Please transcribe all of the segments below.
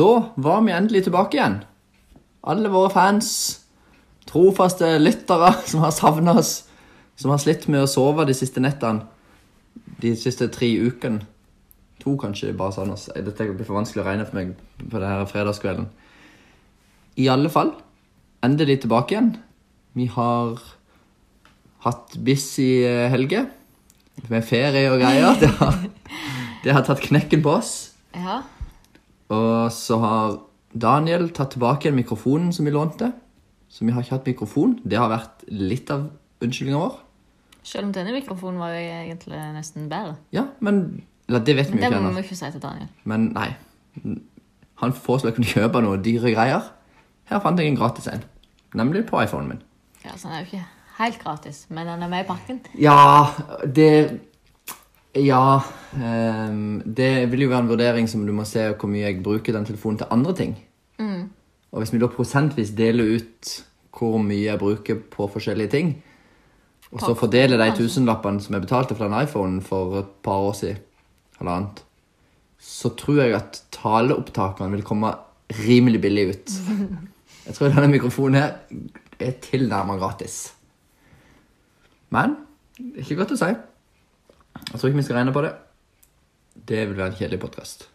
Da var vi endelig tilbake igjen. Alle våre fans, trofaste lyttere som har savna oss, som har slitt med å sove de siste nettene, de siste tre ukene. To, kanskje, bare oss. Dette blir for vanskelig å regne for meg på denne fredagskvelden. I alle fall, endelig tilbake igjen. Vi har hatt busy eh, helge med ferie og greier. Det har, det har tatt knekken på oss. Ja. Og så har Daniel tatt tilbake igjen mikrofonen som vi lånte. Så vi har ikke hatt mikrofon. Det har vært litt av unnskyldninga vår. Selv om denne mikrofonen var jo egentlig nesten bedre. Ja, men Eller det vet vi jo Det må ennå. vi ikke si til Daniel. Men nei. Han foreslo jeg kunne kjøpe noe dyre greier. Her fant jeg en gratis en. Nemlig på iPhonen min. Ja, så han er jo ikke helt gratis, men han er med i pakken. Ja, det Ja. Um, det vil jo være en vurdering som du må se hvor mye jeg bruker den telefonen til andre ting. Og hvis vi da prosentvis deler ut hvor mye jeg bruker på forskjellige ting, og så fordeler de tusenlappene som jeg betalte for den iPhonen for et par år siden, halvannet, så tror jeg at taleopptakene vil komme rimelig billig ut. Jeg tror denne mikrofonen her er tilnærmet gratis. Men det er ikke godt å si. Jeg tror ikke vi skal regne på det. Det vil være en kjedelig podkast.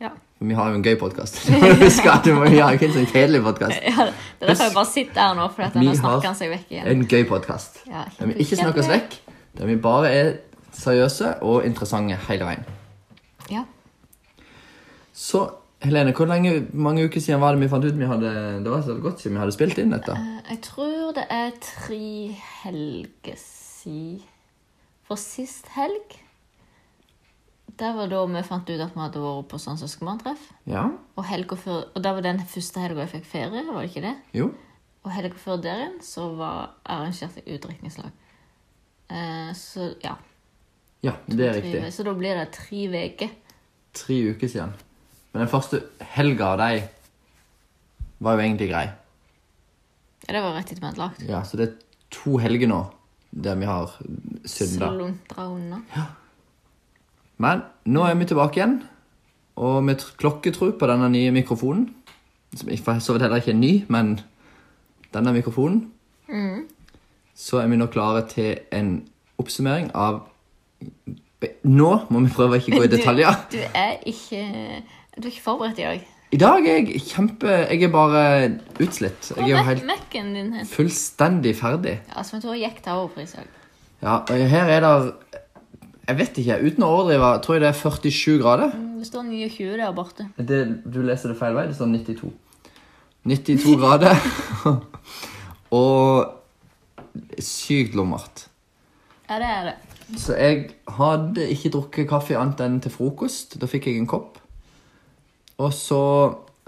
Ja. Vi har jo en gøy podkast. Vi har ikke en sånn kjedelig podkast. ja det er derfor jeg bare sitter her nå, for at Vi nå har snakker han seg vekk igjen. En gøy podkast. Ja, Der vi ikke snakker oss vekk. Der vi bare er seriøse og interessante hele veien. Ja. Så Helene, hvor lenge, mange uker siden var det vi fant ut vi hadde Det var så godt siden vi hadde spilt inn dette. Eh, Jeg tror det er tre helger siden For sist helg Det var da vi fant ut at vi hadde vært på sånn søskenbarntreff. Ja? Og før Og det var den første helga jeg fikk ferie, var det ikke det? Jo. Og helga før der igjen så var arrangert et utdrikningslag. Eh, så ja. Ja, det er riktig. Så da blir det tre uker. Tre uker siden. Men den første helga av de var jo egentlig grei. Ja, det var rett etter vi hadde lagt. Ja, Så det er to helger nå der vi har synda. Sluntra unna. Men nå er vi tilbake igjen, og med tr- klokketro på denne nye mikrofonen Som for så vidt heller ikke er ny, men denne mikrofonen Så er vi nå klare til en oppsummering av Nå må vi prøve å ikke gå i detaljer. Du, du er ikke Du er ikke forberedt i dag. I dag er jeg kjempe Jeg er bare utslitt. Jeg er jo helt Mac-en din hen? fullstendig ferdig. Ja, som jeg tror gikk til overpris i. Ja, og her er det Jeg vet ikke, uten å overdrive, tror jeg det er 47 grader. Det står 29 der borte. Det, du leser det feil vei. Det står 92. 92 grader. og sykt lummert. Ja, det er det. Så jeg hadde ikke drukket kaffe annet enn til frokost. Da fikk jeg en kopp. Og så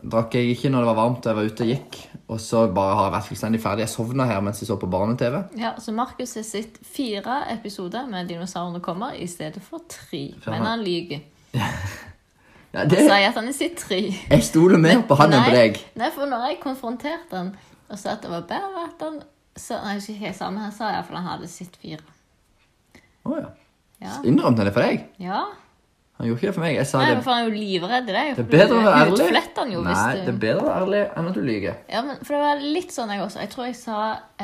drakk jeg ikke når det var varmt og jeg var ute og gikk. Og så bare har jeg vært fullstendig ferdig. Jeg sovna her mens jeg så på barne-TV. Ja, Så Markus har sett fire episoder med dinosaurene kommer i stedet for tre. For Men han- lyver. Ja, Han sier at han har sett tre. jeg stoler mer på han enn på deg. Nei, for når jeg konfronterte han og sa at det var bedre at han så, Nei, ikke helt samme, han sa iallfall han hadde sett fire. Å ja. Ja. Innrømte han det for deg? ja. Han gjorde ikke det for meg. Jeg sa Nei, det men for han er jo livredd i deg. Det er bedre å være ærlig. Han jo hvis Nei, du det er bedre å være ærlig enn at du lyver. Ja, men for det var litt sånn jeg også. Jeg tror jeg sa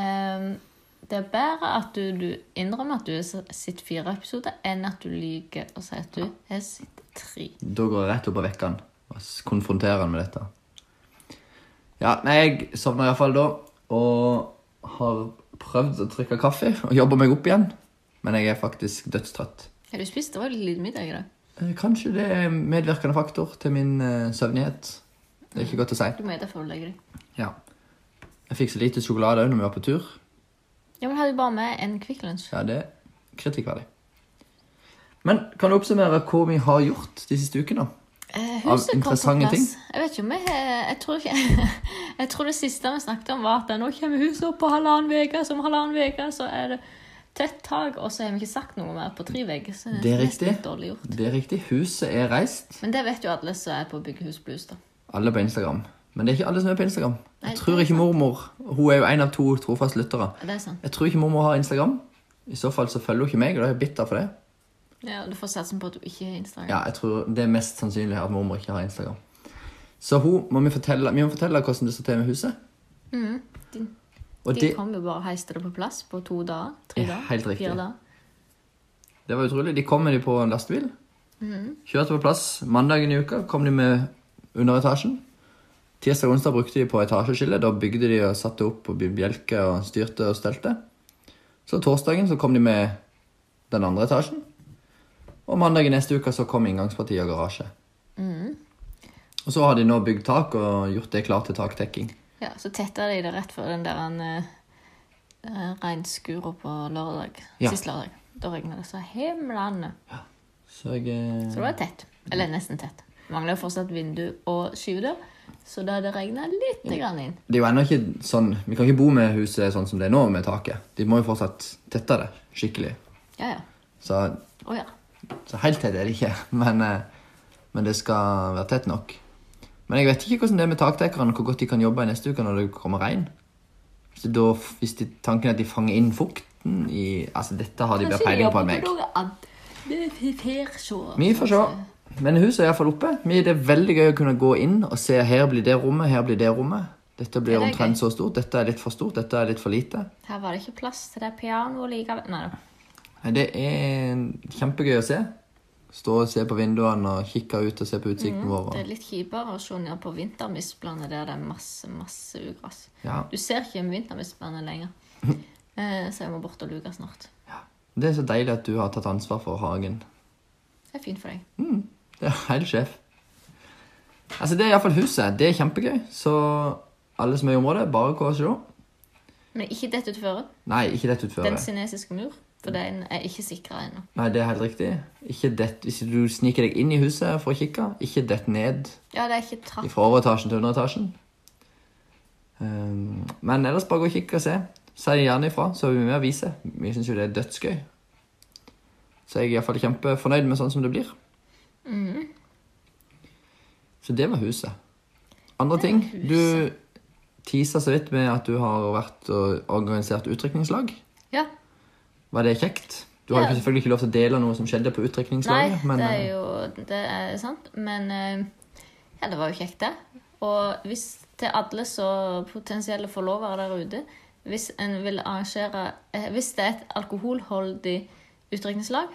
ehm, Det er bedre at du, du innrømmer at du har sett fire episoder, enn at du lyver og sier at du har sett tre. Da går jeg rett opp og vekker han og konfronterer han med dette. Ja, nei, jeg sovna iallfall da, og har prøvd å drikke kaffe og jobbe meg opp igjen. Men jeg er faktisk dødstrøtt. Har du spist? Det var litt lite middag i dag. Eh, Kanskje det er en medvirkende faktor til min uh, søvnighet. Det er ikke godt å si. Du må før du legger deg. Ja. Jeg fikk så lite sjokolade når vi var på tur. Ja, men hadde du bare med en Kvikk Lunsj? Ja, det er kritikkverdig. Men kan du oppsummere hva vi har gjort de siste ukene? Eh, Av interessante ting? Jeg vet ikke om jeg, jeg tror ikke Jeg tror det siste vi snakket om, var at nå kommer huset opp på halvannen uke. Så om halvannen uke så er det tett tak, og så har vi ikke sagt noe mer på tre vegger. Så Det er riktig. litt dårlig gjort. Det er riktig. Huset er reist. Men det vet jo alle som er på Byggehus Blues, da. Alle på Instagram. Men det er ikke alle som er på Instagram. Nei, Jeg tror ikke mormor Hun er jo en av to trofaste lyttere. Det er sant. Jeg tror ikke mormor har Instagram. I så fall så følger hun ikke meg, og da er jeg bitter for det. Ja, Du får satse på at hun ikke har Instagram. Ja, jeg tror Det er mest sannsynlig at mormor ikke har Instagram. Så hun må vi fortelle, vi må fortelle hvordan det står til med huset. Mhm. De, Og de det, kom jo bare og heiste det på plass på to dager. Tre dager. helt riktig. Fire dager. det var utrolig. De kom med de på en lastebil. Mhm. Kjørte på plass. Mandagen i uka kom de med underetasjen. Tirsdag og onsdag brukte de på etasjeskille. Da bygde de og satte opp og bjelke og styrte og stelte. Så torsdagen så kom de med den andre etasjen. Og mandagen neste uke så kom inngangspartiet og garasje. Mm. Og så har de nå bygd tak og gjort det klart til taktekking. Ja, så tetta de det rett før den der uh, regnskura på lørdag. Ja. Sist lørdag. Da regna det så himlende. Så jeg eh, Så det var tett. Eller nesten tett. Mangler jo fortsatt vindu og skyvedør, så da hadde regna litt grann inn. Det er jo ennå ikke sånn Vi kan ikke bo med huset sånn som det er nå, med taket. De må jo fortsatt tette det skikkelig. Ja, ja. Så, oh, ja. så helt tett er det ikke. Men, eh, men det skal være tett nok. Men jeg vet ikke hvordan det er med takdekkerne, hvor godt de kan jobbe i neste uke når det kommer regn. Hvis, det da, hvis de, tanken er at de fanger inn fukten i Altså, dette har de bedre peiling på enn meg. Vi får se. Men huset er iallfall oppe. Det er veldig gøy å kunne gå inn og se her blir det rommet, her blir det rommet. Dette blir det omtrent så stort. Dette er litt for stort, dette er litt for lite. Her var det ikke plass til det pianoet likevel. Nei, Det er kjempegøy å se. Stå og se på vinduene og kikke ut og se på utsikten vår. Mm, Det er litt kjipere å se ned på vintermisplene der det er masse, masse ugress. ja, Du ser ikke vintermisplene lenger. Eh, Så jeg må bort og luke snart. det er så deilig at du har tatt ansvar for hagen. Det er fint for deg. Det er helt sjef. Altså, det er iallfall huset. Det er kjempegøy. Så alle som er i området, bare gå og se. Men ikke dette utføret. Nei, ikke dette utføret. Den kinesiske mur. For den er ikke sikra ennå. Nei, det er helt riktig. Ikke dett, hvis du sniker deg inn i huset for å kikke, ikke dett ned Ja, det er ikke trapp. fra overetasjen til underetasjen. Um, men ellers bare gå og kikke og se. Si gjerne ifra, så er vi med og viser. Vi syns jo det er dødsgøy. Så jeg er iallfall kjempefornøyd med sånn som det blir. Mm. Så det var huset. Andre ting. Du tisa så vidt med at du har vært og organisert utdrikningslag. Ja. Var det kjekt? Du har jo Ja. selvfølgelig ikke lov til å dele noe som skjedde på Nei, utdrikningslaget. men, det er eh, jo det er sant. Men eh, ja, det var jo kjekt, det. Og hvis til alle så potensielle forlovere der ute Hvis en vil arrangere eh, Hvis det er et alkoholholdig utdrikningslag,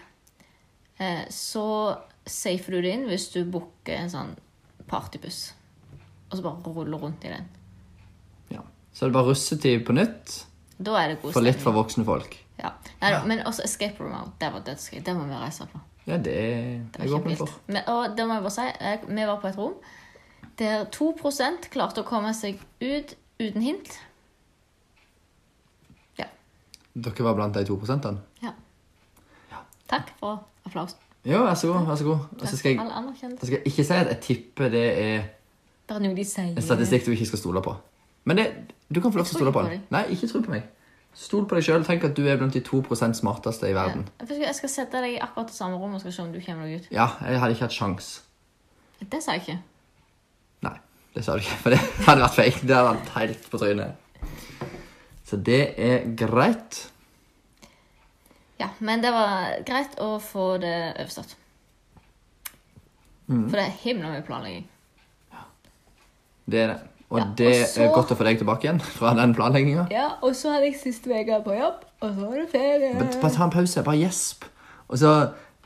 eh, så safer du det inn hvis du booker en sånn partybuss. Og så bare ruller rundt i den. ja. Så er det bare russetid på nytt Da er det god for litt for voksne folk. Ja. Neida, Men også Escape Room Out. Det var dødsgøy. Det må vi reise på. Ja, det er Det var jeg åpen kjempevilt. for. Men, og det må jeg bare si, jeg, vi var på et rom der 2% klarte å komme seg ut uten hint. Ja. Dere var blant de to prosentene? ja. Takk for applaus. Jo, vær så god. vær så god. Og så skal jeg, så skal jeg ikke si at jeg tipper det er Det er noe de sier. en statistikk du ikke skal stole på. Men det, du kan få lov til å stole på den. Nei, ikke tro på meg. Stol på deg sjøl. Tenk at du er blant de 2% smarteste i verden. Jeg skal sette deg i akkurat det samme rommet og skal se om du kommer deg ut. Ja, jeg hadde ikke hatt sjans. Det sa jeg ikke. Nei, det sa du ikke. For det hadde vært fake. Det hadde vært helt på trynet. Så det er greit. Ja, men det var greit å få det overstått. Mm. For det er himla mye planlegging. Det er det. Og Ja, det og så- er godt å få deg tilbake igjen fra den planlegginga. Ja, og så hadde jeg siste uke på jobb, og så var det ferie. Bare ta en pause. Bare gjesp. Og så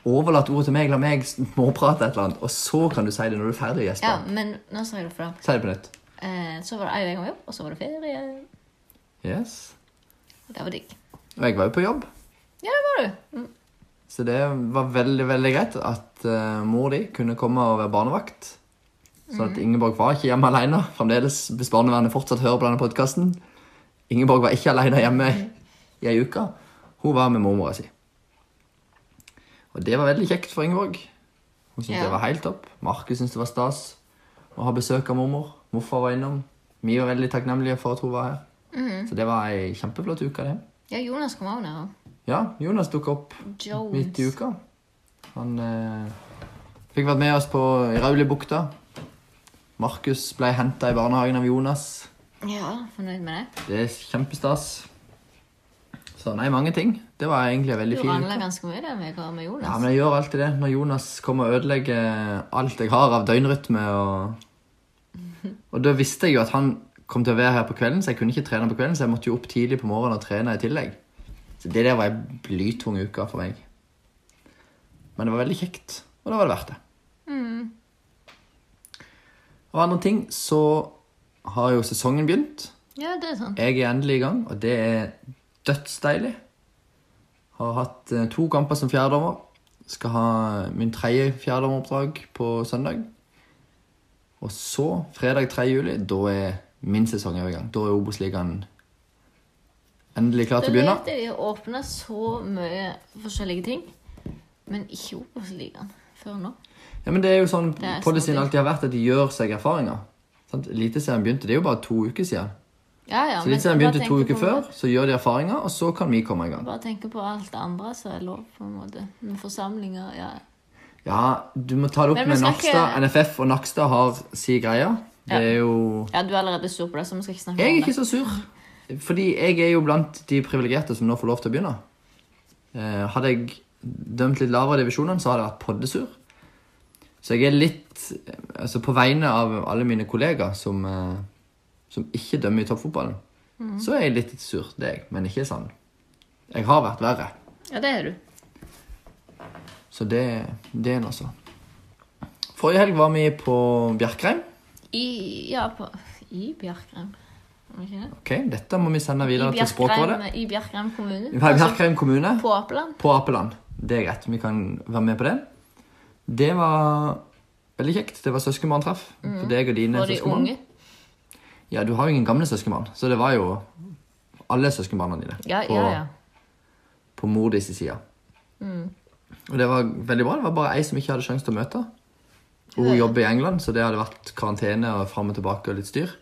overlat ordet til meg. La meg småprate et eller annet. Og så kan du si det når du er ferdig å gjespe. Ja, men nå sa jeg det for deg. Si det på nytt. Eh, så var det ei uke på jobb, og så var det ferie. Yes. Og det var digg. Og jeg var jo på jobb. Ja, det var du. Mm. Så det var veldig veldig greit at uh, mor di kunne komme og være barnevakt. Sånn at Ingeborg var ikke hjemme alene. Fremdeles, hvis barnevernet fortsatt hører på denne podkasten. Ingeborg var ikke alene hjemme i ei uke. Hun var med mormora si. Og det var veldig kjekt for Ingeborg. Hun syntes Ja. det var helt topp. Markus syntes det var stas å ha besøk av mormor. Morfar var innom. Vi var veldig takknemlige for at hun var her. Så det var ei kjempeflott uke, det. Ja, Jonas kom òg ned. Ja, Jonas dukka opp Jones. midt i uka. Han eh, fikk vært med oss på Raulibukta. Markus ble henta i barnehagen av Jonas. Ja, fornøyd med det. Det er kjempestas. Så nei, mange ting. Det var egentlig en Du veldig fin rangla uke. ganske mye den med, med Jonas. Ja, men jeg gjør alltid det. Når Jonas kommer og ødelegger alt jeg har av døgnrytme og Og da visste jeg jo at han kom til å være her på kvelden, så jeg kunne ikke trene på kvelden, så jeg måtte jo opp tidlig på morgenen og trene i tillegg. Så det der var ei blytung uke for meg. Men det var veldig kjekt, og da var det verdt det. Av andre ting så har jo sesongen begynt. Ja, det er sant. Jeg er endelig i gang, og det er dødsdeilig. Har hatt eh, to kamper som fjerdedommer. Skal ha min tredje fjerdedommeroppdrag på søndag. Og så, fredag 3. juli, da er min sesong i gang. Da er Obos-ligaen endelig klar til å begynne. vet jeg de har åpna så mye forskjellige ting, men ikke Obos-ligaen før nå. Ja, men det er jo sånn er policyen alltid har vært, at de gjør seg erfaringer. Sant? Eliteserien begynte, det er jo bare to uker siden. Ja, ja, Så Eliteserien begynte to uker før, så gjør de erfaringer, og så kan vi komme i gang. Bare tenke på alt det andre som er lov, på en måte. Med forsamlinger, ja. Ja, du må ta det opp med Nakstad. NFF og Nakstad har si greie. Det er jo Ja, du er allerede sur på det, så vi skal ikke snakke om det. Jeg er ikke så sur. Fordi jeg er jo blant de privilegerte som nå får lov til å begynne. Eh, hadde jeg dømt litt lavere i divisjonene, så hadde jeg vært poddesur. Så jeg er litt Altså på vegne av alle mine kollegaer som, eh, som ikke dømmer i toppfotballen, så er jeg litt sur, det er jeg. Men ikke sann. Jeg har vært verre. Ja, det er du. Så det, det er en, altså. Forrige helg var vi på Bjerkreim. I, ja, på, i Bjerkreim. Er? Ok, Dette må vi sende videre til Språkrådet. I Bjerkreim kommune. Bjerkreim kommune. På Apeland. på Apeland. Det er greit. Vi kan være med på det. Det var veldig kjekt. Det var søskenbarntreff for deg og dine de søskenbarn. unge. Ja, du har jo ingen gamle søskenbarn, så det var jo alle søskenbarna dine Ja, på, ja, ja. på mor di side. Mm. Og det var veldig bra. Det var bare ei som ikke hadde sjanse til å møte. Hun jobber i England, så det hadde vært karantene og fram og tilbake og litt styr.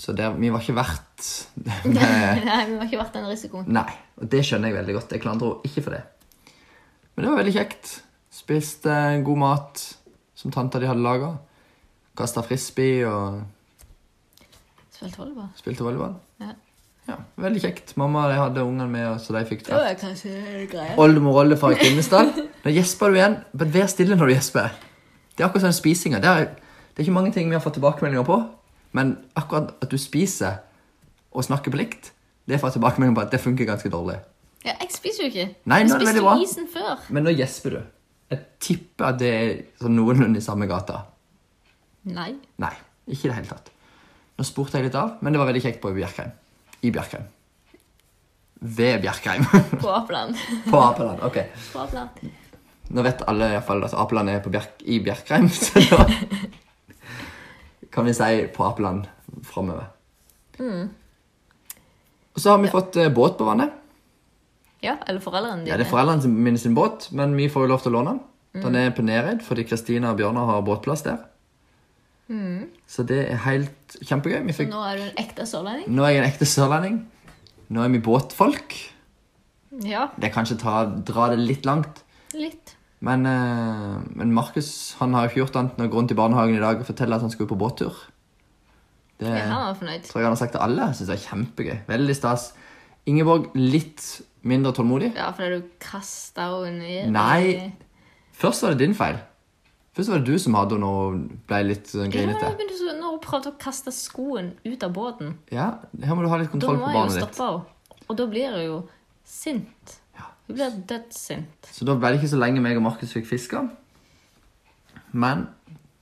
Så det, vi var ikke verdt. Nei, vi var ikke verdt den risikoen. Nei, og det skjønner jeg veldig godt. Jeg klandrer henne ikke for det. Men det var veldig kjekt. Spiste god mat som tanta di hadde laga. Kasta frisbee og Spilte volleyball. spilte volleyball. Ja. Ja, Veldig kjekt. Mamma de hadde ungene med, så de fikk treff. Oldemor og oldefar i Kvinesdal. Nå gjesper du igjen. men vær stille når du gjesper. Det er akkurat sånn spisinga. Det det er ikke mange ting vi har fått tilbakemeldinger på, men akkurat at du spiser og snakker på likt, det får jeg tilbakemeldinger på at det funker ganske dårlig. Ja, jeg spiser jo ikke. Nei, jeg spiste isen før. Men nå gjesper du. Jeg tipper at det er sånn noenlunde i samme gata. Nei. Nei, ikke i det hele tatt. Nå spurte jeg litt av, men det var veldig kjekt på Bjerkreim. I Bjerkreim. Ved Bjerkreim. På Apeland. på Apeland. Ok. På Apeland. Nå vet alle i hvert fall at Apeland er på Bjerk i Bjerkreim, så da kan vi si på Apeland framover. Og så har vi fått eh, båt på vannet. Ja, eller foreldrene dine. Ja, Det er foreldrene mine sin båt, men vi får jo lov til å låne den. Den er på Nereid fordi Kristina og Bjørnar har båtplass der. Så det er helt kjempegøy. Vi Så nå er du en ekte sørlending? nå er jeg en ekte sørlending. Nå er vi båtfolk. Ja, Det kan ikke ta, dra det litt langt. litt. Men, eh, men Markus han har jo ikke gjort annet enn å gå rundt i barnehagen i dag og fortelle at han skulle på båttur. Det fornøyd. tror jeg han har sagt til alle. Jeg synes det er kjempegøy. Veldig stas. Ingeborg litt mindre tålmodig. Ja, fordi du kasta henne ned Nei. Først var det din feil. Først var det du som hadde henne og ble litt sånn Ja, grinete. jeg så, når hun prøvde å kaste skoen ut av båten, Ja, her må du ha litt da kontroll må på jeg jo barnet ditt. stoppe henne. Og da blir hun jo sint. Ja. Hun blir dødssint. Så da ble det ikke så lenge meg og Markus fikk fiska. Men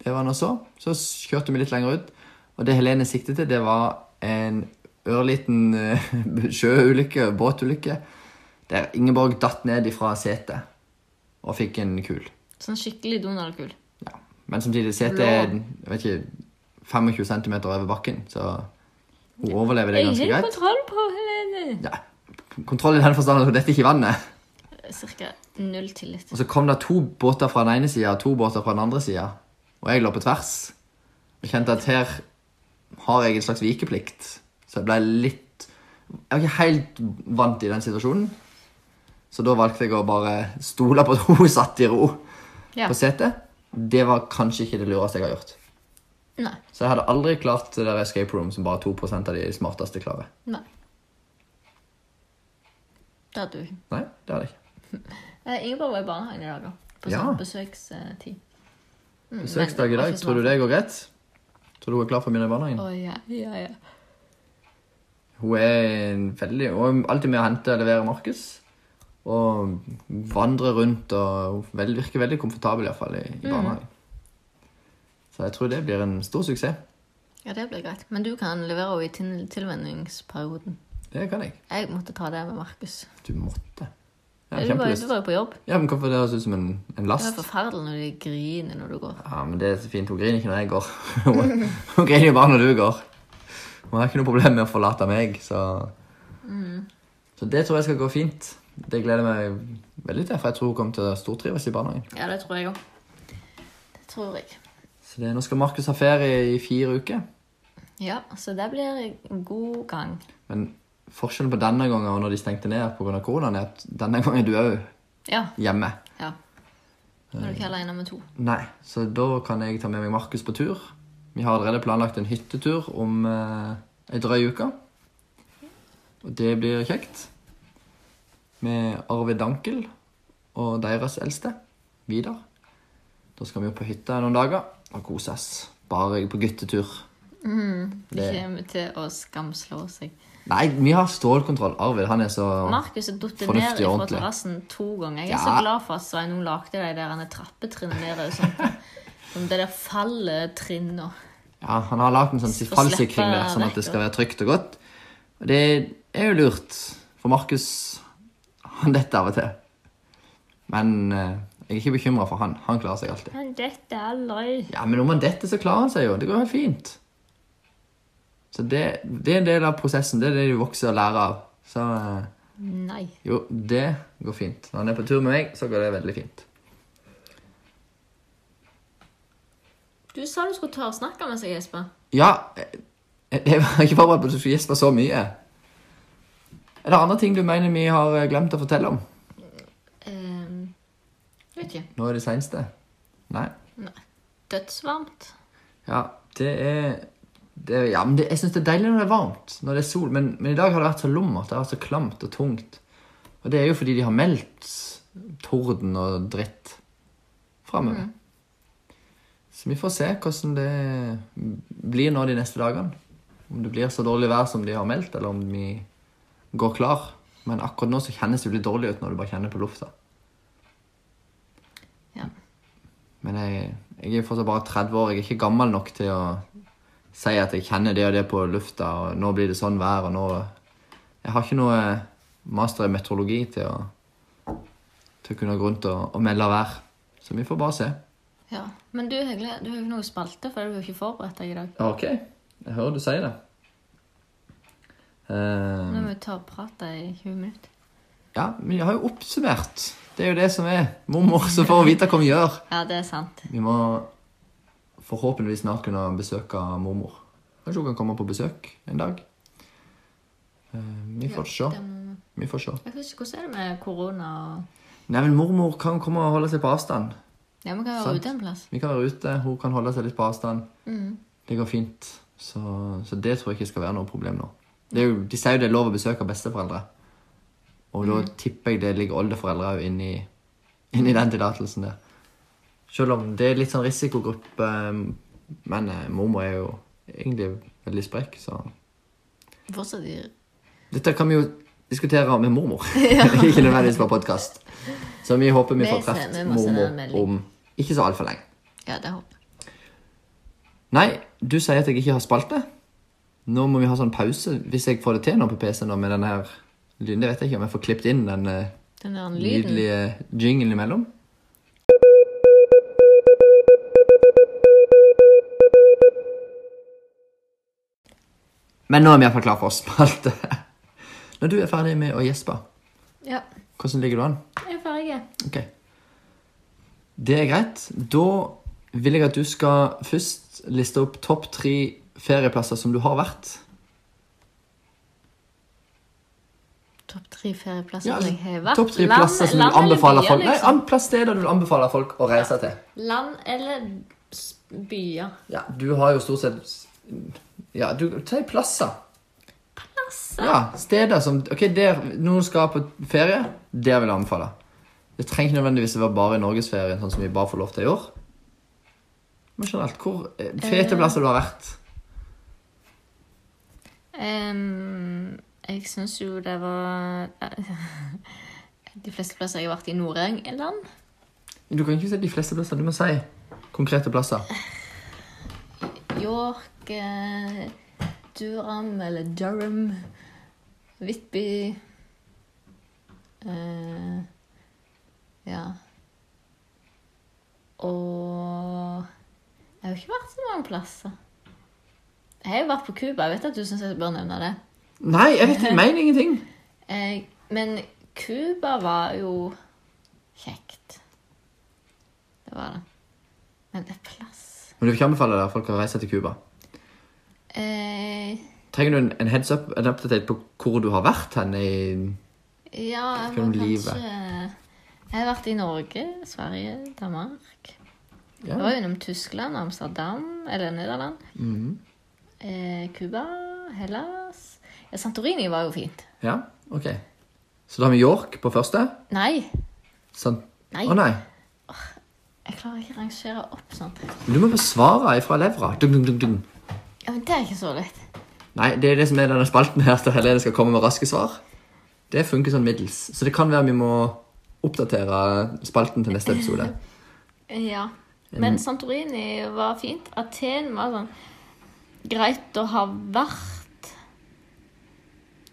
det var nå så. Så kjørte vi litt lenger ut. Og det Helene siktet til, det var en ørliten eh, sjøulykke, båtulykke, der Ingeborg datt ned ifra setet og fikk en kul. Sånn skikkelig Donald-kul. Ja. Men samtidig, setet er jeg vet ikke, 25 cm over bakken, så hun overlever det Jeg ganske har greit. kontroll på Helene. Ja. Kontroll i den forstand at hun detter ikke i vannet. Cirka null tillit. Og så kom det to båter fra den ene sida og to båter fra den andre sida. Og jeg lå på tvers. Og kjente at her har jeg en slags vikeplikt. Så jeg ble litt Jeg var ikke helt vant i den situasjonen. Så da valgte jeg å bare stole på at hun satt i ro Ja. på setet. Det var kanskje ikke det lureste jeg har gjort. Nei. Så jeg hadde aldri klart det der escape room som bare 2% av de smarteste klarer. Nei. Det hadde du ikke. Nei, det hadde jeg ikke. Eh, Ingeborg var i barnehagen i dag, da. På Ja. besøkstid. Mm, Besøksdag i dag. Tror du det går greit? Tror du hun er klar for å begynne i barnehagen? Oh, ja, ja, ja. Hun er veldig Hun er alltid med å hente og levere Markus. Og vandre rundt og vel- virker veldig komfortabel i, hvert fall, i, i barnehagen. Så jeg tror det blir en stor suksess. Ja, det blir greit. Men du kan levere henne i til tilvenningsperioden. Det kan jeg. Jeg måtte ta det med Markus. Du måtte. Ja, du, var, jo på jobb. Ja, men Hvorfor det høres ut som en, en Det er forferdelig når de griner når du går. Ja, men det er så fint. Hun griner ikke når jeg går. Hun, griner jo bare når du går. Hun har ikke noe problem med å forlate meg, så Så det tror jeg skal gå fint. Det gleder jeg meg veldig til, for jeg tror hun kommer til å stortrives i barnehagen. Ja, det tror jeg òg. Det tror jeg. Så det, nå skal Markus ha ferie i fire uker. Ja, så det blir en god gang. Men forskjellen på denne gangen og når de stengte ned pga. koronaen, er at denne gangen er du òg Ja. hjemme. ja. Nå er du ikke aleine med to. Nei, så da kan jeg ta med meg Markus på tur. Vi har allerede planlagt en hyttetur om eh, ei drøy uke. Og det blir kjekt. Med Arvid Dankel og deres eldste, Vidar. Da skal vi opp på hytta noen dager og kose oss. Bare på guttetur. De Det- kommer til å skamslå seg. Nei, vi har stålkontroll. Arvid han er så Markus er datt ned fra terrassen to ganger. Jeg er Ja. så glad for at Sveinung lagde de der trappetrinnene og sånt. Som det der falletrinnene. Ja, han har lagd en sånn fallsikring der, sånn at det skal være trygt og godt. Og det er jo lurt, for Markus han detter av og til. Men eh, jeg er ikke bekymra for han. Han klarer seg alltid. Men dette er aldri Ja, Men om han detter, så klarer han seg jo. Det går helt fint. Så det, det er en del av prosessen. Det er det de vokser og lærer av. Så eh, Nei. jo, det går fint. Når han er på tur med meg, så går det veldig fint. Du sa du skulle tørre snakke med seg, Jesper. Ja, jeg, jeg var ikke forberedt på at du skulle gjespe så mye. Er det andre ting du mener vi har eh, glemt å fortelle om? Um, vet ikke. Nå er det seneste. Nei. Nei. Dødsvarmt. Ja, det er, det er Ja, men det, jeg syns det er deilig når det er varmt. Når det er sol. Men, men i dag har det vært så lummert. Det har vært så klamt og tungt. Og det er jo fordi de har meldt torden og dritt framover. Så vi får se hvordan det blir nå de neste dagene. Om det blir så dårlig vær som de har meldt, eller om vi går klar. Men akkurat nå så kjennes det litt dårlig ut når du bare kjenner på lufta. Ja. Men jeg, jeg er fortsatt bare 30 år. Jeg er ikke gammel nok til å si at jeg kjenner det og det på lufta, og nå blir det sånn vær, og nå Jeg har ikke noe master i meteorologi til å, til å kunne gå rundt og, og melde vær. Så vi får bare se. ja. Men du, Hegle, du har jo ikke noe spalte, for du har ikke forberedt deg i dag. OK. Jeg hører du sier det. Nå Eh, må vi ta og prate i 20 minutter. ja, men jeg har jo oppsummert. Det er jo det som er mormor, så får vite hva vi gjør. Ja, det er sant. Vi må forhåpentligvis snart kunne besøke mormor. Kanskje hun kan komme på besøk en dag. Eh, Vi får se. Vi får se. Jeg vet ikke, Hvordan er det med korona og Nei, men mormor kan komme og holde seg på avstand. Ja, vi kan være Sant. ute en plass. Vi kan være ute, hun kan holde seg litt på avstand. Mm. Det går fint. Så, så det tror jeg ikke skal være noe problem nå. Jo, de sier jo det er lov å besøke besteforeldre. Og da tipper jeg det ligger oldeforeldre òg inni, inni den tillatelsen der. Selv om det er litt sånn risikogruppe, men eh, mormor er jo egentlig veldig sprek, så Fortsatt i Dette kan vi jo diskutere med mormor. ikke nødvendigvis på podkast. Så vi håper vi Vi får truffet mormor om ikke så altfor lenge. Ja, det håper jeg. Nei, du sier at jeg ikke har spalte. Nå må vi ha sånn pause, hvis jeg får det til nå på PC nå med denne her lyden. Det vet jeg ikke om jeg får klippet inn den eh, nydelige jinglen imellom. Men nå er vi iallfall klar for spalte. Når du er ferdig med å gjespe, Ja, hvordan ligger du an? jeg er ferdig. Ok. Det er greit. Da vil jeg at du skal først liste opp topp tre ferieplasser som du har vært. Topp tre ferieplasser Ja, jeg har vært. Topp tre plasser som du land du anbefaler byer, folk Nei, liksom? an- plass steder du vil anbefale folk å reise til. Land eller byer? Ja, du har jo stort sett Ja, du tar plasser. Plasser? Ja, steder som Ok, der noen skal på ferie, der vil jeg anbefale. Det trenger ikke nødvendigvis å være bare i norgesferien, sånn som vi bare får lov til i år. Men generelt, hvor eh, fete plasser du har vært? Ehm, jeg syns jo det var De fleste plasser jeg har vært i Nord-England. Du kan ikke si de fleste plasser, du må si konkrete plasser. York, eh, Durham eller Durham, Whitby eh, Ja. Og Jeg har ikke vært så mange plasser. Jeg har jo vært på Cuba. Jeg vet at du syns jeg bør nevne det. Nei, jeg vet jeg mener ingenting. Eh, men Cuba var jo kjekt. Det var det. Men det er plass Men du vil ikke anbefale deg folk å reise til Cuba? eh, Trenger du en, en heads up, en update på hvor du har vært hen i Ja, jeg må kanskje Jeg har vært i Norge, Sverige, Danmark. Ja. Jeg var innom Tyskland, Amsterdam eller Nederland. Mhm. Eh, Cuba, Hellas ja, Santorini var jo fint. ja, ok. Så da har vi York på første. Nei, Sånn. Nei. Å nei. jeg klarer ikke å rangere opp sånn. Du må besvare ifra levra. Dun, dun, dun. Ja, men det er ikke så lett. Nei, det er det som er denne spalten her, der Helene skal komme med raske svar. Det funker sånn middels. Så det kan være vi må oppdatere spalten til neste episode. Ja. Men Santorini var fint. Aten var sånn greit å ha vært.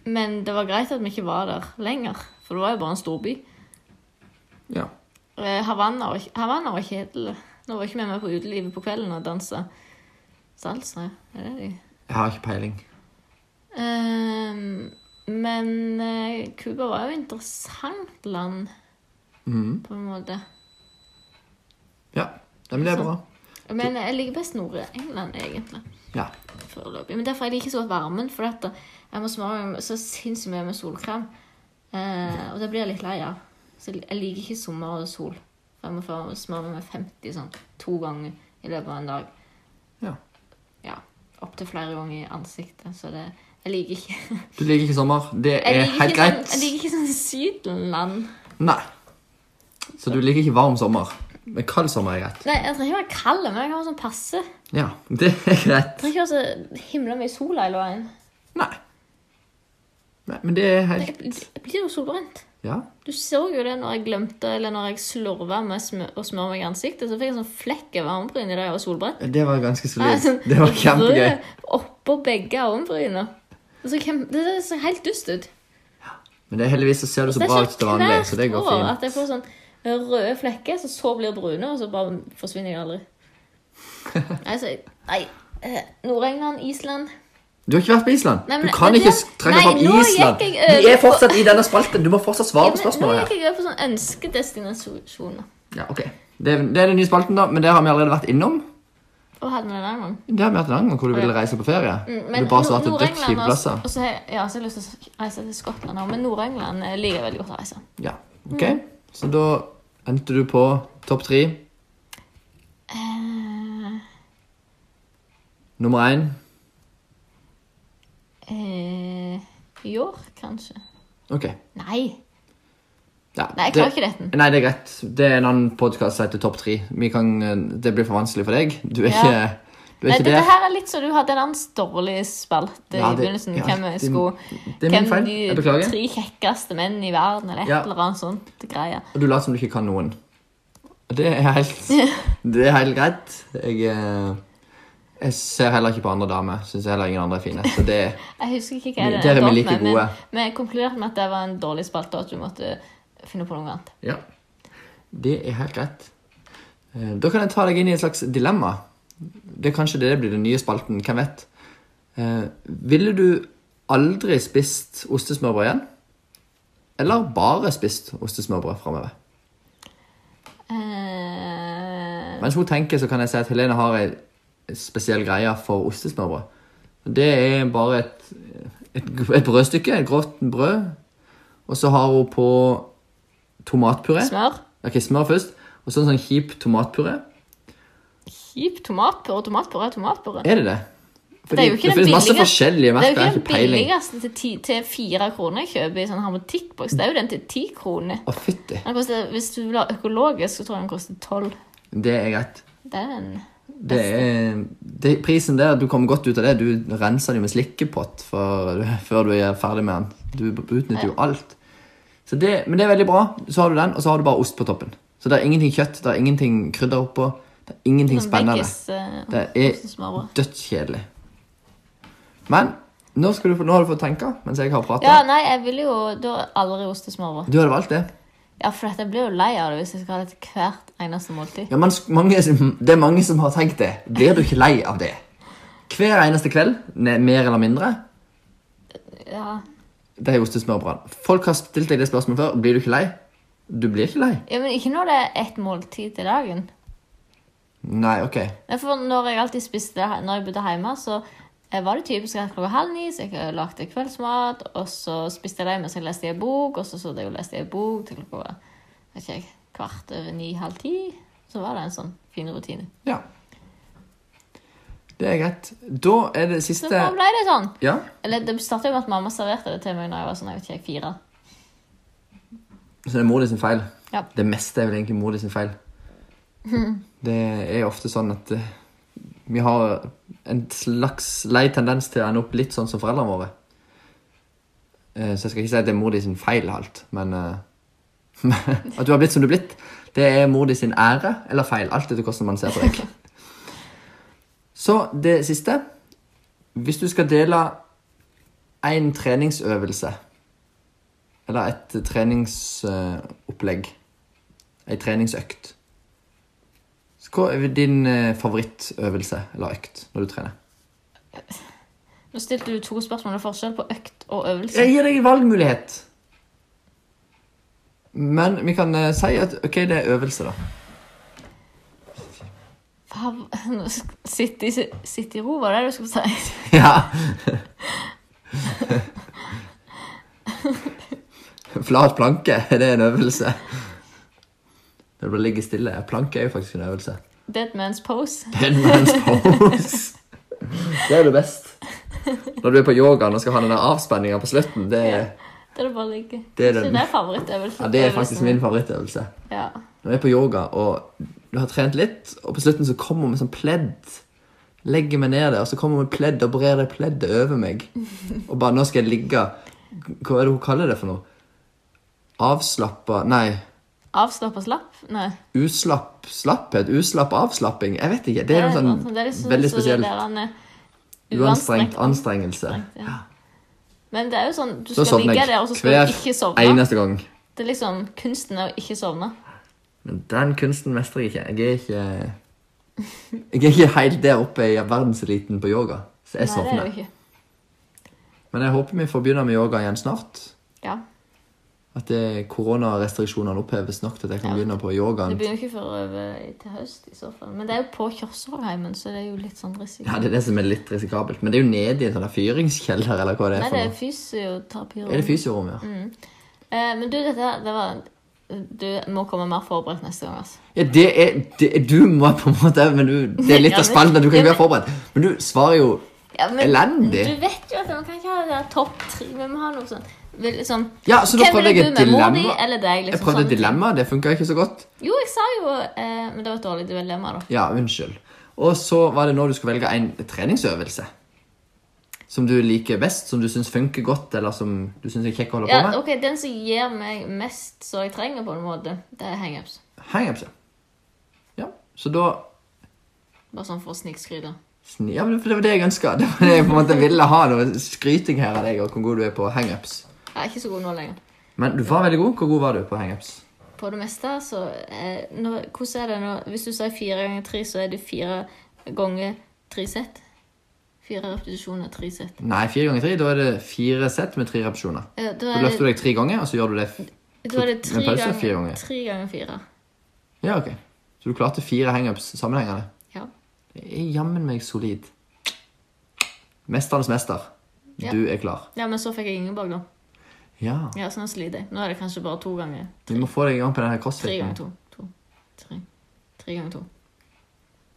Men det var greit at vi ikke var der lenger, for det var jo bare en storby. Ja. Eh, Havanna var, Havanna var kjedelig. Nå var ikke vi med på utelivet på kvelden og dansa salsa. Er det de? Jeg har ikke peiling. Um, men eh, Cuba var jo et interessant land, mm. på en måte. Ja, Nei, men det er bra. Men jeg liker best Nord-England, egentlig. Ja. Foreløpig. Men derfor jeg liker ikke så godt varmen, for dette. jeg må smøre meg så sinnssykt mye med solkrem. Eh, og det blir jeg litt lei av. Så jeg liker ikke sommer og sol. For jeg må smøre meg med 50 sånn to ganger i løpet av en dag. Ja. Ja. Opptil flere ganger i ansiktet. Så det Jeg liker ikke Du liker ikke sommer. Det er helt greit. sånn, greit. jeg liker ikke sånn Sydland. Nei. Så du liker ikke varm sommer. Men kald sommer er greit. Nei, jeg trenger ikke være kald, men jeg kan være sånn passe. Ja, det er greit. Jeg trenger ikke være så himla mye sol hele veien. Nei. Nei, men det er helt helt jeg blir jo solbrent. Ja. Du så jo det når jeg glemte, eller når jeg slurva med smø å smøre meg i ansiktet, så fikk jeg sånn flekk over armbryn i det jeg var solbrent. Det var ganske solid. sånn Det var kjempegøy. Oppå begge armbrynene. Det ser helt dust ut. Ja. Men det er heldigvis så ser du så bra ut til vanlig, så det går fint. At jeg får sånn røde flekker, så så blir brune, og så bare forsvinner de aldri. Altså, nei. eh, Nord-England, Island Du har ikke vært på Island. Nei, men du kan ikke trekke fram Island. Vi er fortsatt i denne spalten. Du må fortsatt svare på Ja, Nå spørsmålet gikk jeg over på sånn ønskedestinasjoner. Ja, ok. Det er, det er den nye spalten, da, men det har vi allerede vært innom. Og hadde vi en gang. Det har vi hatt en annen gang hvor du ville reise på ferie. Mm, du bare svarte dødskjipe plasser. Og så har jeg, ja, så jeg lyst til å reise til Skottland òg, men Nord-England eh, liker jeg veldig godt å reise. Ja, ok. Så da endte du på topp tre. Uh... Nummer én. Uh... York, kanskje? Ok. Nei. Ja, Nei, jeg klarer ikke dette. Nei, det er greit. Det er en annen podkast som heter Topp tre. Det blir for vanskelig for deg. Du er Ja. ikke, du er Nei, dette her er litt så du hadde en annen dårlig spalte Ja, i begynnelsen. ja, hvem det- sko, Det er min feil. Jeg de beklager. tre kjekkeste menn i verden, eller et Ja. eller annet sånt greier. Og du later som du ikke kan noen. Og det er helt, det er helt greit. Jeg, eh, jeg ser heller ikke på andre damer. Syns heller ingen andre er fine. Så det Jeg husker ikke hva det der er vi like med, gode. Men vi konkluderte med at det var en dårlig spalte, og at du måtte finne på noe annet. Ja. Det er helt greit. Eh, Da kan jeg ta deg inn i et slags dilemma. Det er Kanskje det blir den nye spalten. Hvem vet? Eh, ville du aldri spist ostesmørbrød igjen? Eller bare spist ostesmørbrød framover? Eh, Mens hun tenker, så kan jeg si at Helene har ei spesiell greie for ostesmørbrød. Det er bare et, et, et brødstykke, et grovt brød. Og så har hun på tomatpuré. smør. Ok, smør først. Og så en sånn kjip tomatpuré. Kjip. Tomatpuré er tomatpuré. Er det det? Fordi Det er jo ikke det den finnes masse forskjellige forskjellige Det er jo ikke den billigste til, ti, til fire kroner jeg kjøper i sånn hermetikkboks. Det er jo den til ti kroner. Å, fytti. Hvis du vil ha økologisk, så tror jeg den koster tolv. Det er greit. Det er en Det er, det, prisen der, du kommer godt ut av det. Du renser det med slikkepott for, før du er ferdig med den. Du utnytter jo alt. Så det, men det er veldig bra. Så har du den, og så har du bare ost på toppen. Så det er ingenting kjøtt, det er ingenting krydder oppå. Det er ingenting Sånn spennende. veggis, uh, Det er dødskjedelig. Men nå, du, nå har du fått tenke mens jeg har prata. Ja, nei, jeg ville jo da aldri ostesmørbrød. Du hadde valgt det? Ja, for jeg blir jo lei av det hvis jeg skal ha det til hvert eneste måltid. Ja, men mange, Det er mange som har tenkt det. Blir du ikke lei av det? Hver eneste kveld, mer eller mindre, Ja, det er ostesmørbrød. Folk har stilt deg det spørsmålet før. Blir du ikke lei? Du blir ikke lei. ja Men ikke når det er ett måltid til dagen. Nei, ok. For når jeg alltid spiste når jeg bodde hjemme, så eh, var det typisk at klokka halv ni så jeg lagde kveldsmat, og så spiste jeg det mens jeg leste i en bok, og så så jeg og leste i en bok til klokka vet ikke jeg, kvart over ni-halv ti. Så var det en sånn fin rutine. Ja. Det er greit. Da er det Så siste da ble det sånn. Ja. Eller det startet jo med at mamma serverte det til meg når jeg var sånn, jeg vet ikke, jeg, fire. Så det er mor di sin feil. Ja. Det meste er vel egentlig mor di sin feil. Det er ofte sånn at eh, vi har en slags lei tendens til å ende opp litt sånn som foreldrene våre. Eh, Så jeg skal ikke si at det er mor di sin feil alt, men eh, at du har blitt som du er blitt, det er mor di sin ære eller feil. Alt etter hvordan man ser på deg. Så det siste Hvis du skal dele en treningsøvelse eller et treningsopplegg, ei treningsøkt Hva er din eh, favorittøvelse eller økt når du trener? Nå stilte du to spørsmål. Det er forskjell på økt og øvelse. Jeg gir deg en valgmulighet. Men vi kan eh, si at ok, det er øvelse, da. Fav- nå Sitt i, sitt i ro, var det det du skulle si? Ja. Flat planke, det er en øvelse? Når du bare ligger stille. Planke er jo faktisk en øvelse. Dead man's pose. Deadman's pose. Det er det best. Når du er på yogaen og skal ha den avspenninga på slutten. Det er, Der du bare ligge. Det er det er favorittøvelsen. ja, det er faktisk min favorittøvelse. Ja. Når jeg er på yoga og du har trent litt, og på slutten så kommer vi sånn pledd. Legger meg ned der, og så kommer hun pledd og brer det pleddet over meg. Og bare 'Nå skal jeg ligge' Hva er det hun kaller det for noe? Avslappa Nei. Avslapp og slapp? Nei. Uslapp slapphet? Uslapp avslapping? Jeg vet ikke. Det er noe sånn det er liksom veldig spesielt. er Uanstrengt anstrengelse. ja. Men det er jo sånn, du Så skal ligge der, og så skal du ikke sovne. eneste gang. Det er liksom kunsten er å ikke sovne. Men den kunsten mestrer jeg ikke. Jeg er ikke Jeg er ikke helt der oppe i verdenseliten på yoga. Så jeg Nei, er sovner. Men jeg håper vi får begynne med yoga igjen snart. Ja. At det- koronarestriksjonene oppheves nok til at jeg kan Ja. begynne på yogaen. Det begynner ikke før over til høst i så fall. Men det er jo på Kjørsålheimen, så det er jo litt sånn risikabelt. Ja, Det er det som er litt risikabelt. Men det er jo nede i en sånn fyringskjeller, eller hva det er Nei, det er fysioterapirom. fysioterapi. Er det fysiorom, ja? Eh, men du, dette her, det var Du må komme mer forberedt neste gang, altså. Ja, det er, det Du må på en måte Men du, det er litt av men- spalten at du kan ikke være forberedt. Men du svarer jo Ja, men Elendig. Du vet jo at man kan ikke ha det der topp tre. Vi må ha noe sånn veldig sånn Ja, så da prøvde jeg et dilemma. deg? Liksom, Jeg prøvde et dilemma, det funka ikke så godt. Jo, jeg sa jo eh, Men det var et dårlig dilemma, da. Ja, unnskyld. Og så var det nå du skulle velge en treningsøvelse. Som du liker best, som du syns funker godt, eller som du syns er kjekk å holde Ja, på med. ok, Den som gir meg mest så jeg trenger, på en måte, det er hangups. Hangups, ja. ja. Så da Bare sånn for å snikskryte. sni- Ja, men Det var det jeg ønska. Det var det jeg på en måte ville ha. Noe skryting her av deg og hvor god du er på hangups. Jeg er ikke så god nå lenger. Men du var veldig god. Hvor god var du på hangups? På det meste, så eh, når, Hvordan er det nå? Hvis du sier fire ganger tre, så er det fire ganger tre sett? Fire repetisjoner, tre sett. Nei, fire ganger tre. Da er det fire sett med tre repetisjoner. Ja, da er løfter du deg tre ganger, og så gjør du det da er det tre pause, ganger, fire ganger. tre ganger fire. Ja, ok. Så du klarte fire hangups sammenhengende. Ja. Det er jammen meg solid. Mesternes mester. Ja. Du er klar. ja, men så fikk jeg Ingeborg, da. Ja. Ja, så nå sliter jeg. Nå er det kanskje bare to ganger. Vi må få deg i gang på denne Tre crossfiten. ganger to. to. Tre. Tre ganger to.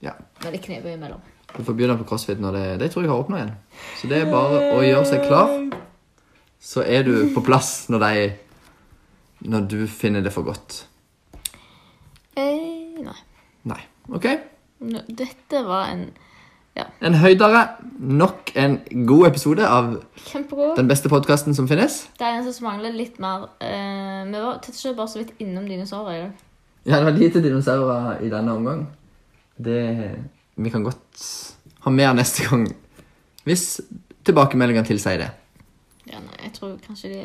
Ja. Med litt knebøy imellom. Du får begynne på crossfit når det, det tror jeg har åpna igjen. Så det er bare å gjøre seg klar. Så er du på plass når de Når du finner det for godt. Eh, nei. Nei. OK? Nå- Dette var en En høydere. Nok en god episode av kjempegod. den beste podkasten som finnes. Det er en som mangler litt mer eh, Vi var til slutt bare så vidt innom dinosaurer i dag. Ja, det var lite dinosaurer i denne omgang. Det Vi kan godt ha mer neste gang. Hvis tilbakemeldingene tilsier det. Ja, nei, jeg tror kanskje de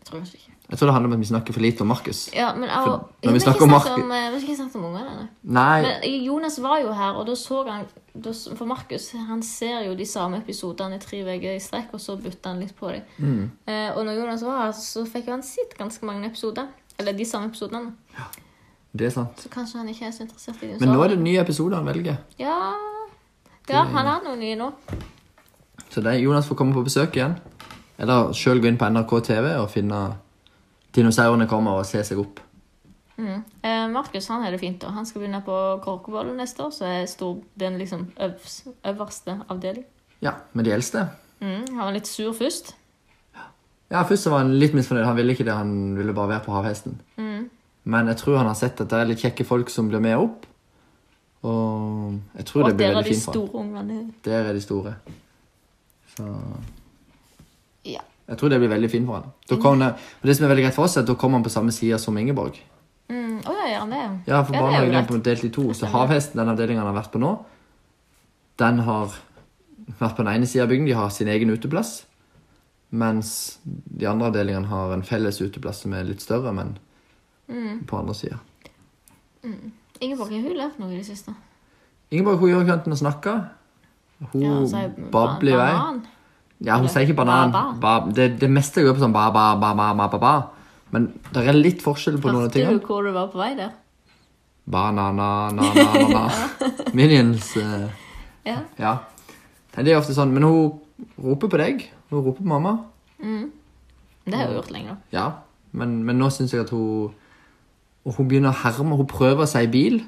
jeg tror kanskje ikke. Jeg tror det handler om at vi snakker for lite om Markus. Ja, men jeg, For vi når vi har snakker ikke om eh, Vi har ikke snakket om ungene. nei. Nei, Men Jonas var jo her, og da så han da, s- For Markus han ser jo de samme episodene i tre uker i strekk, og så bytter han litt på dem. Mm. Eh, og når Jonas var her, så fikk jo han sett ganske mange episoder. Eller de samme episodene. det er sant. Så kanskje han ikke er så interessert i Men nå er det nye episoder han velger. Ja, ja han har noen nye nå. Så det Jonas får komme på besøk igjen. Eller sjøl gå inn på NRK TV og finne dinosaurene kommer og se seg opp. Mm. Eh, Markus han er det fint. og Han skal begynne på Korkebollen neste år, så er stor, den liksom øvs, øverste avdeling. Ja, med de eldste. Mm. Han var litt sur først. Ja, Først så var han litt misfornøyd. Han ville ikke det, han ville bare være på havhesten. Mm. Men jeg tror han har sett at det er litt kjekke folk som blir med opp. Og jeg tror Og det blir der er veldig de fint for han. store ungene. Der er de store. Så. Jeg tror det blir veldig fint for han. Det, og det som er veldig greit for oss, er at da kommer han på samme side som Ingeborg. Mm. Oh, ja, han det? Ja, for Ja, barnehagen er på delt i to. Så. Havhesten, den avdelingen han har vært på nå, den har vært på den ene siden av bygden. De har sin egen uteplass. Mens de andre avdelingene har en felles uteplass som er litt større, men Mm. på andre sida. Ingeborg, har hun lært noe i det siste? Ingeborg hun gjør ikke annet enn å snakke. Hun Ja, hun babler i vei. Ja, hun sier ikke banan. ba, Ba, det, det meste går på sånn ba, ba, ba, ba, ba, ba, ba. Men det er litt forskjell på noen av Hørte du hvor du var på vei der? Banana-na-na-na. Minions. eh, Ja. ja. Det er ofte sånn. Men hun roper på deg. Hun roper på mamma. Mm. Det har hun gjort lenge. Ja. Men, men nå syns jeg at hun hun begynner å herme. Hun prøver seg i bil.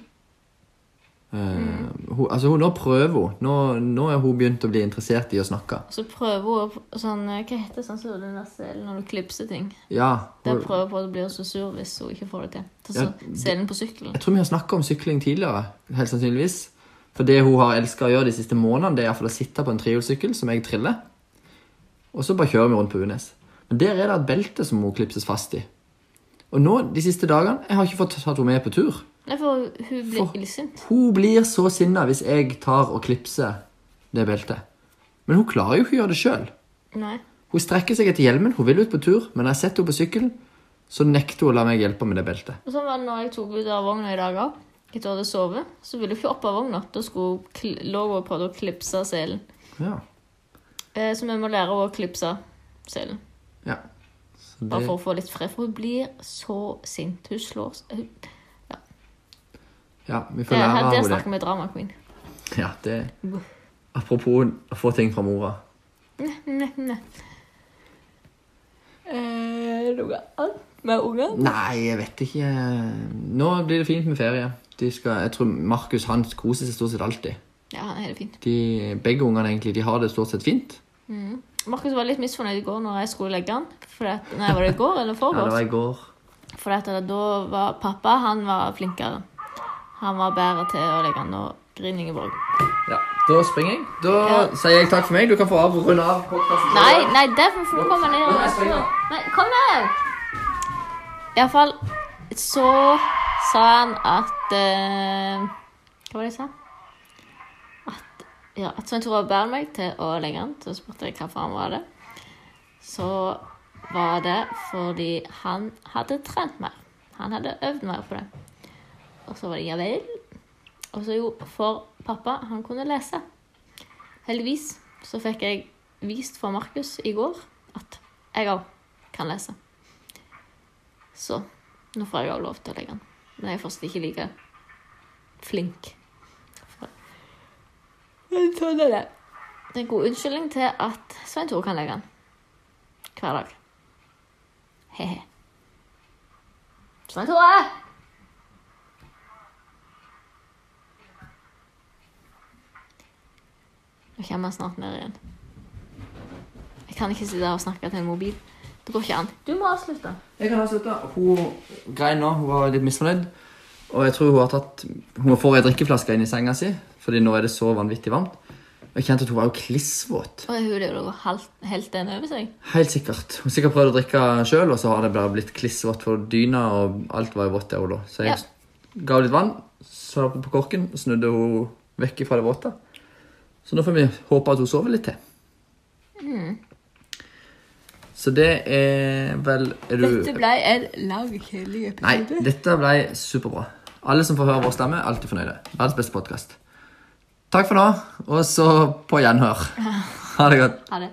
Eh, hun, altså hun, Nå prøver hun. Nå, nå er hun begynt å bli interessert i å snakke. Og så prøver hun å- sånn eh, Hva heter sånn som den der selen når du klipser ting? Ja, Der prøver hun på at hun blir så sur hvis hun ikke får det til. Ta Ja, selen på sykkelen. Jeg tror vi har snakka om sykling tidligere. helt sannsynligvis. For det hun har elska å gjøre de siste månedene, det er i hvert fall å sitte på en trehjulssykkel som jeg triller. Og så bare kjører vi rundt på Unes. Men der er det et belte som hun klipses fast i. Og nå, de siste dagene, jeg har ikke fått tatt henne med på tur. Nei, for hun blir For- illsint. Hun blir så sinna hvis jeg tar og klipser det beltet. Men hun klarer jo ikke å gjøre det sjøl. Hun strekker seg etter hjelmen, hun vil ut på tur, men når jeg setter henne på sykkelen, så nekter hun å la meg hjelpe med det beltet. Og sånn var det når jeg tok ut av vogna i dag òg. Etter å ha sovet, så ville hun ikke opp av vogna. Da skulle hun lå og prøvde å klipse selen. Ja. Eh, så vi må lære henne å klipse selen. ja. Så Bare for å få litt fred. For hun blir så sint. Hun slår seg ja, vi får lære av henne Der det. snakker vi drama queen. Ja, det Apropos å få ting fra mora. Ne, ne. det noe annet med unger? Nei, jeg vet ikke. Nå blir det fint med ferie. De skal, jeg tror Markus han koser seg stort sett alltid. Ja, han er det fint. De, begge ungene egentlig, de har det stort sett fint. Markus var litt misfornøyd i går når jeg skulle legge han. At, nei, var det i går eller Ja, det var i går. For at da var pappa han var flinkere. Han var bedre til å legge han og grine Ingeborg. Ja, Da springer jeg. Da Ja. sier jeg takk for meg. Du kan få av, runde av Nei, Nei, nei, derfor får å komme ned. Nei, kom ned! Iallfall så sa han at uh, Hva var det jeg sa? At, ja, at Svein Tore bærer meg til å legge han. Så spurte jeg hvorfor han var det. Så var det fordi han hadde trent mer. Han hadde øvd mer på det. Og så var det ja vel. Og så jo, for pappa, han kunne lese. Heldigvis så fikk jeg vist for Markus i går at jeg òg kan lese. Så nå får jeg òg lov til å legge den. Men jeg er fortsatt ikke like flink. Men sånn er det. Det er en god unnskyldning til at Svein Tore kan legge den. Hver dag. He-he. Svein Tore! Nå kommer han snart ned igjen. Jeg kan ikke sitte her og snakke til en mobil. Det går ikke an. Du må avslutte. Jeg kan avslutte. Hun grein nå. Hun var litt misfornøyd. Og jeg tror hun har tatt Hun får ei drikkeflaske inn i senga si, fordi nå er det så vanvittig varmt. Og jeg kjente at hun var jo klissvåt. Og hun er jo helt, helt den over seg. Helt sikkert. Hun har sikkert prøvd å drikke sjøl, og så har det bare blitt klissvått for dyna, og alt var jo vått der hun lå. Så jeg Ja. ga henne litt vann, så på korken, og snudde hun vekk fra det våte. Så nå får vi håpe at hun sover litt til. Så det er vel er du, Dette ble en lang, kjedelig Nei, dette ble superbra. Alle som får høre vår stemme, alltid fornøyde. Verdens beste podkast. Takk for nå, og så på gjenhør. Ha det godt. Ha det.